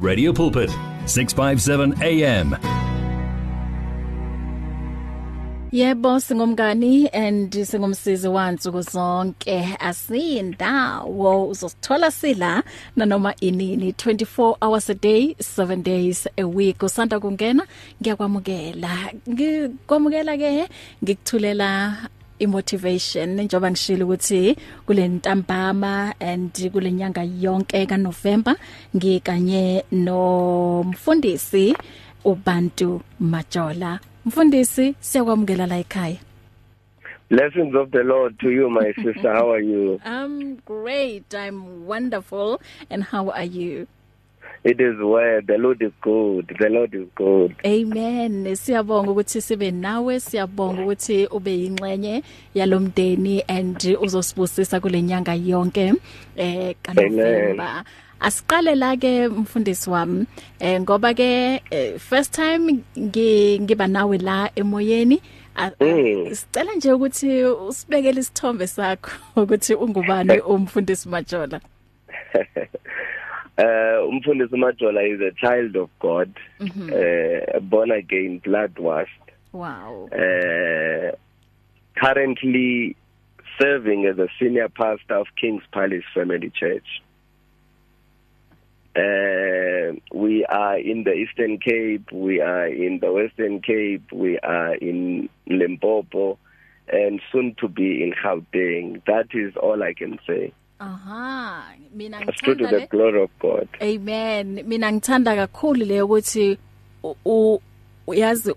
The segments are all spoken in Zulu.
Radio Pulpit 657 AM Yebo singumngani and singumsizi wansuku zonke. Asindawo uzosithola sila nanoma inini. 24 hours a day 7 days a week. Usanda kungena ngiyakwamukela. Ngikwamukela ke ngikuthulela imotivation njengoba ngishilo ukuthi kule ntambama and kule nyanga yonke kaNovember ngikanye nomfundisi ubantu Majola. Mfundisi siyakwamukela la ekhaya. Blessings of the Lord to you my sister. How are you? I'm great. I'm wonderful. And how are you? It is well. The Lord is good. The Lord is good. Amen. Siyabonga ukuthi sibe nawe. Siyabonga ukuthi ube yingxenye yalomdeni and uzosibusisa kule nyanga yonke eh kaNovember Asiqale la ke mfundisi wami eh ngoba ke eh, first time ngiba nawe la emoyeni. Sicela nje ukuthi usibekele isithombe sakho ukuthi ungubani umfundisi Majola. uh umfundisi Majola is a child of God. Mm -hmm. uh born again blood washed. Wow. Uh currently serving as a senior pastor of King's Palace Family Church. Uh we are in the Eastern Cape we are in the Western Cape we are in Limpopo and soon to be in Gauteng. That is all I can say. Aha mina ngithanda the glory of God Amen. Mina ngithanda kakhulu le ukuthi uyazi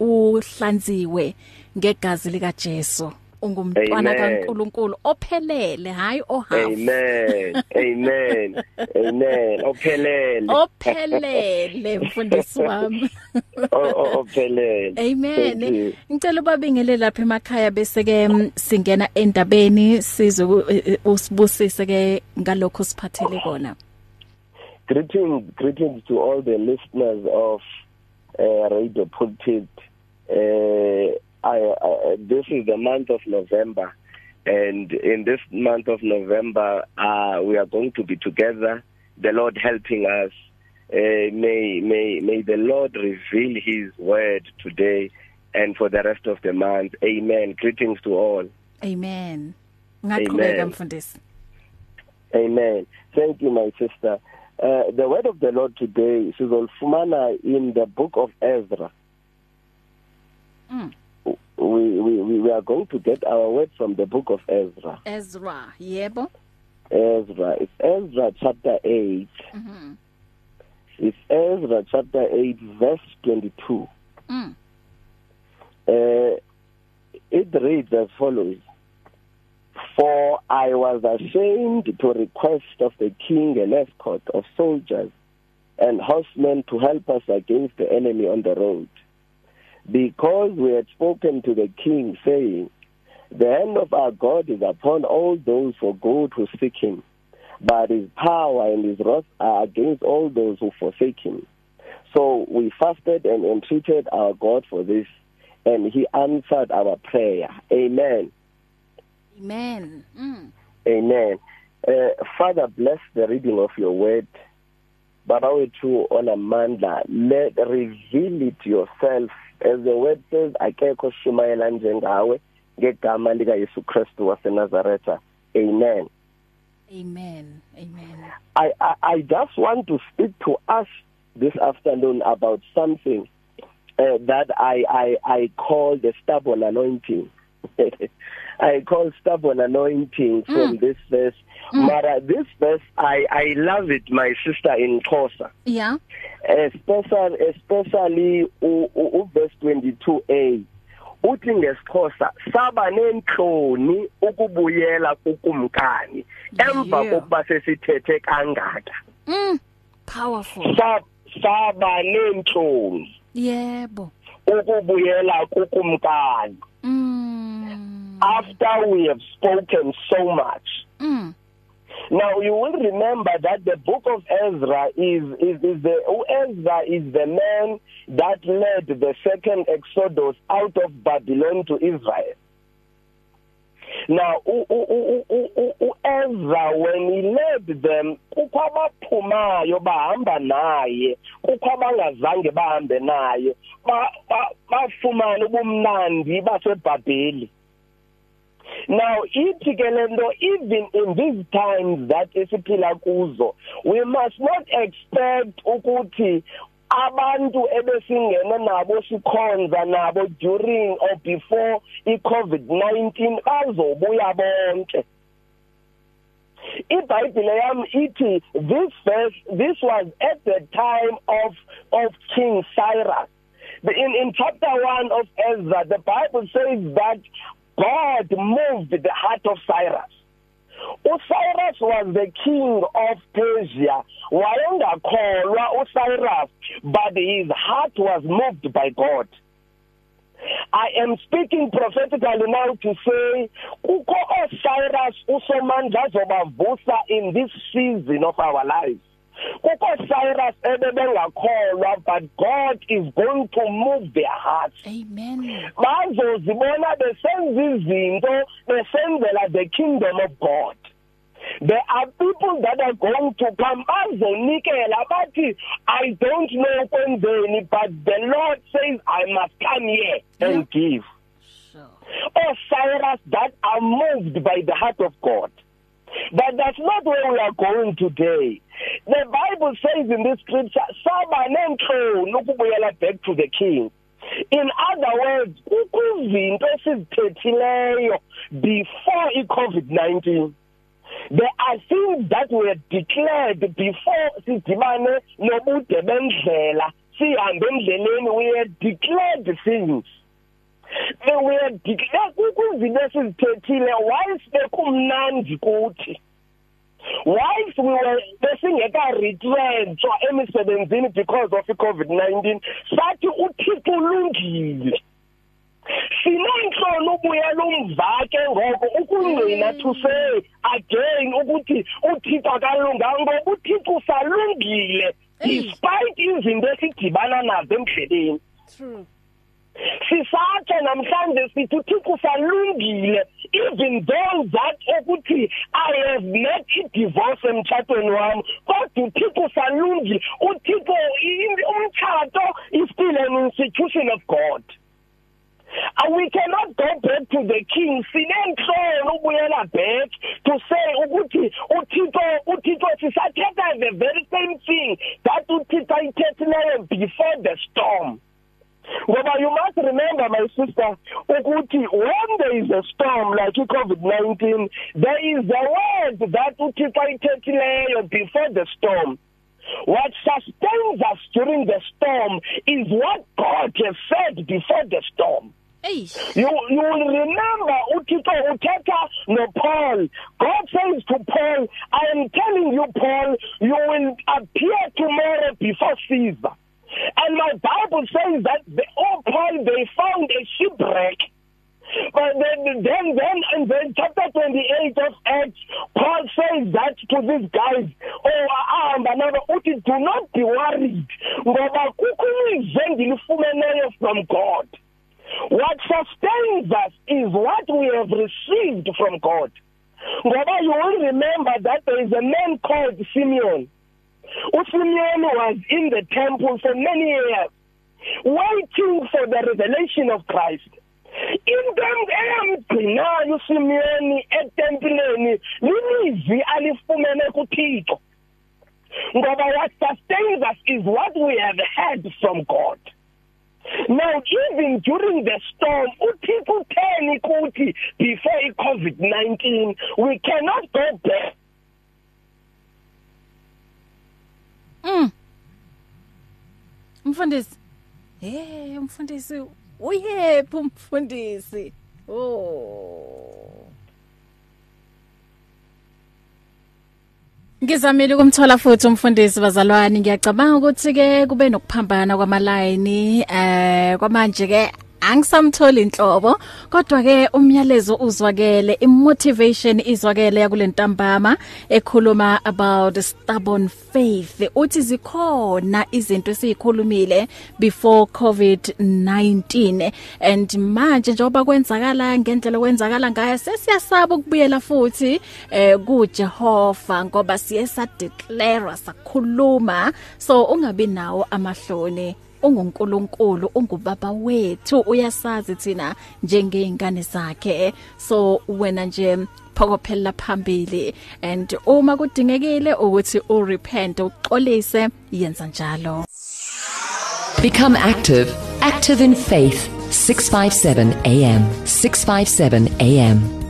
uhlanziwe ngegazi lika Jesu ungumntwana kaNkuluNkulu ophelele hayi ohalf Amen. Amen. Amen. Ophelele. Ophelele mfundisi wami. Ophelele. Amen. Ngicela ubabingelele lapha emakhaya bese ke singena endabeni sizo usibusise ke ngalokho siphathele kona. Greetings greetings to all the listeners of uh, Radio Pulpit uh I, I this is the month of November and in this month of November uh we are going to be together the Lord helping us. Uh, may may may the Lord reveal his word today and for the rest of the month. Amen. Greetings to all. Amen. Ngaqhubeka mfundisi amen. Thank you my sister. Uh, the word of the Lord today sizolfumana in the book of Ezra. Mm. We we we are going to get our word from the book of Ezra. Ezra, yebo. Ezra, it's Ezra chapter 8. Mhm. It's Ezra chapter 8 verse 22. Mm. Uh it reads as follows: For I was ashamed to request of the king an escort of soldiers and horsemen to help us against the enemy on the road. Because we had spoken to the king saying the hand of our God is upon all those for good who seek him but his power and his wrath are against all those who forsake him. So we fasted and entreated our God for this and he answered our prayer. Amen. Amen. Mm. amen. Uh, father bless the reading of your word baba wethu onamandla let reveal it yourself as the word says akekho shumayela njengawe ngegama lika Yesu Kristu waseNazaretha. Amen. Amen. Amen. I, I I just want to speak to us this afternoon about something uh, that I I I call the stubborn anointing. I call stubborn anointing from mm. this verse. Mm. mara this verse I I love it my sister in Xhosa. Yeah. Especially especially u, verse 22a uthi ngesixhosa saba nenhloni ukubuyela kukumkani emva kokuba sesithethe kangaka. Mm powerful. Saba nenhloni yebo. ukubuyela kukumkani. Mm. After we have spoken so much mm. Now you will remember that the book of Ezra is is, is the Ezra is the man that led the second exodus out of Babylon to Israel. now uEzra when he led them kukho abaphumayo bahamba naye kukho abangazange bahambe naye bafumana ubumnandi baseBhabheli Now ithi ke lento even in these times that esiphila kuzo we must not expect ukuthi abantu ebesingena nabo sikhonza nabo during or before iCovid-19 bazobuya bonke. iBhayibhile yami ithi this verse this was at the time of of King Cyrus. In in chapter 1 of Ezra the Bible says that God moved the heart of Cyrus. uCyrus was the king of Persia. Wayengakholwa uCyrus but his heart was moved by God. I am speaking prophetically now to say kukho oCyrus usomandla zobavusa in this season of our lives. Kukho Cyrus ebebengakholwa but God is going to move their hearts. Amen. Bazozibona besenza izinto besenzela the kingdom of God. There are people that are going to come bazonikela bathi i don't know kwenzeni but the lord says i must come here and yeah. give. Sure. or Cyrus that are moved by the heart of God. But that's not where we are going today. The Bible says in this scripture, saba nenhloni ukubuyela back to the king. In other words, ukuzinto esizithethileyo before iCovid-19 there are things that were declared before sidibane nobude bendlela sihambe endleleni we declared things declared kuzinto esizithethile. Whilst bekumnandi kuthi? Whilst we were besingeka retrenchwa emisebenzini because of iCovid-19 sathi uThixo ulungile. Sinenhloni ubuyela umva ke ngoko ukungcina to say again ukuthi uThixo akalunganga ngoba uThixo usalungile despite izinto esidibana nazo emhlabeni true. Sisatshe namhlanje sithi uThixo salungile even though that ukuthi i have met divorce emtshatweni wami kodwa uThixo salungile uThixo umtshato is still an institution of God. And we cannot go back to the king. Sinenhloni ubuyela back to say ukuthi uThixo uThixo sisathetha the very same thing that uThixo ayithethileyo before the storm. Ngoba you must remember my sister ukuthi when there is a storm like iCovid-19 there is a word that uThixo ayithethileyo before the storm What sustains us during the storm is what God has said before the storm. Eish. You you will remember uThixo uthetha no Paul. God says to Paul, I am telling you Paul, you will appear tomorrow before Caesar. And my Bible says that the oh Paul they found a shipwreck but then then then and then chapter 28 of Acts Paul says that to these guys oh ahamba nabo uthi do not be worried ngoba kukho izwi engilifumeneyo from God What sustains us is what we have received from God. Ngoba you will remember that there is a man called Simeon. Simeon was in the temple for many years waiting for the revelation of Christ. into emgcinayo uSimeyoni etempileni lilizwi alifumene kuThixo ngoba what sustains us is what we have heard from God Now even during the storm uThixo utheni kuthi before iCovid-19 we cannot go back Mm. Mfundisi. Eh, mfundisi uyephi umfundisi? Oh. Ngizamile ukumthola futhi umfundisi bazalwane ngiyacabanga ukuthi ke kube nokuphambana kwamalayini eh kwamanje ke angisamtholi inhlobo kodwa ke umyalezo uzwakele imotivation izwakele yakulentambama ekhuluma about stubborn faith uthi zikhona izinto esizikhulumile before covid-19 and manje njengoba kwenzakala ngendlela kwenzakala ngayo sesiyasaba ukubuyela futhi eh kuJehova ngoba siye sa declare sakhuluma. So ungabi nawo amahloni. Ungunkulunkulu ungubaba wethu. Uyasazi thina njengeingane zakhe. So wena nje phokophela phambili and uma kudingekile ukuthi urepent uxolise yenza njalo. Become active active in faith 657 am 657 am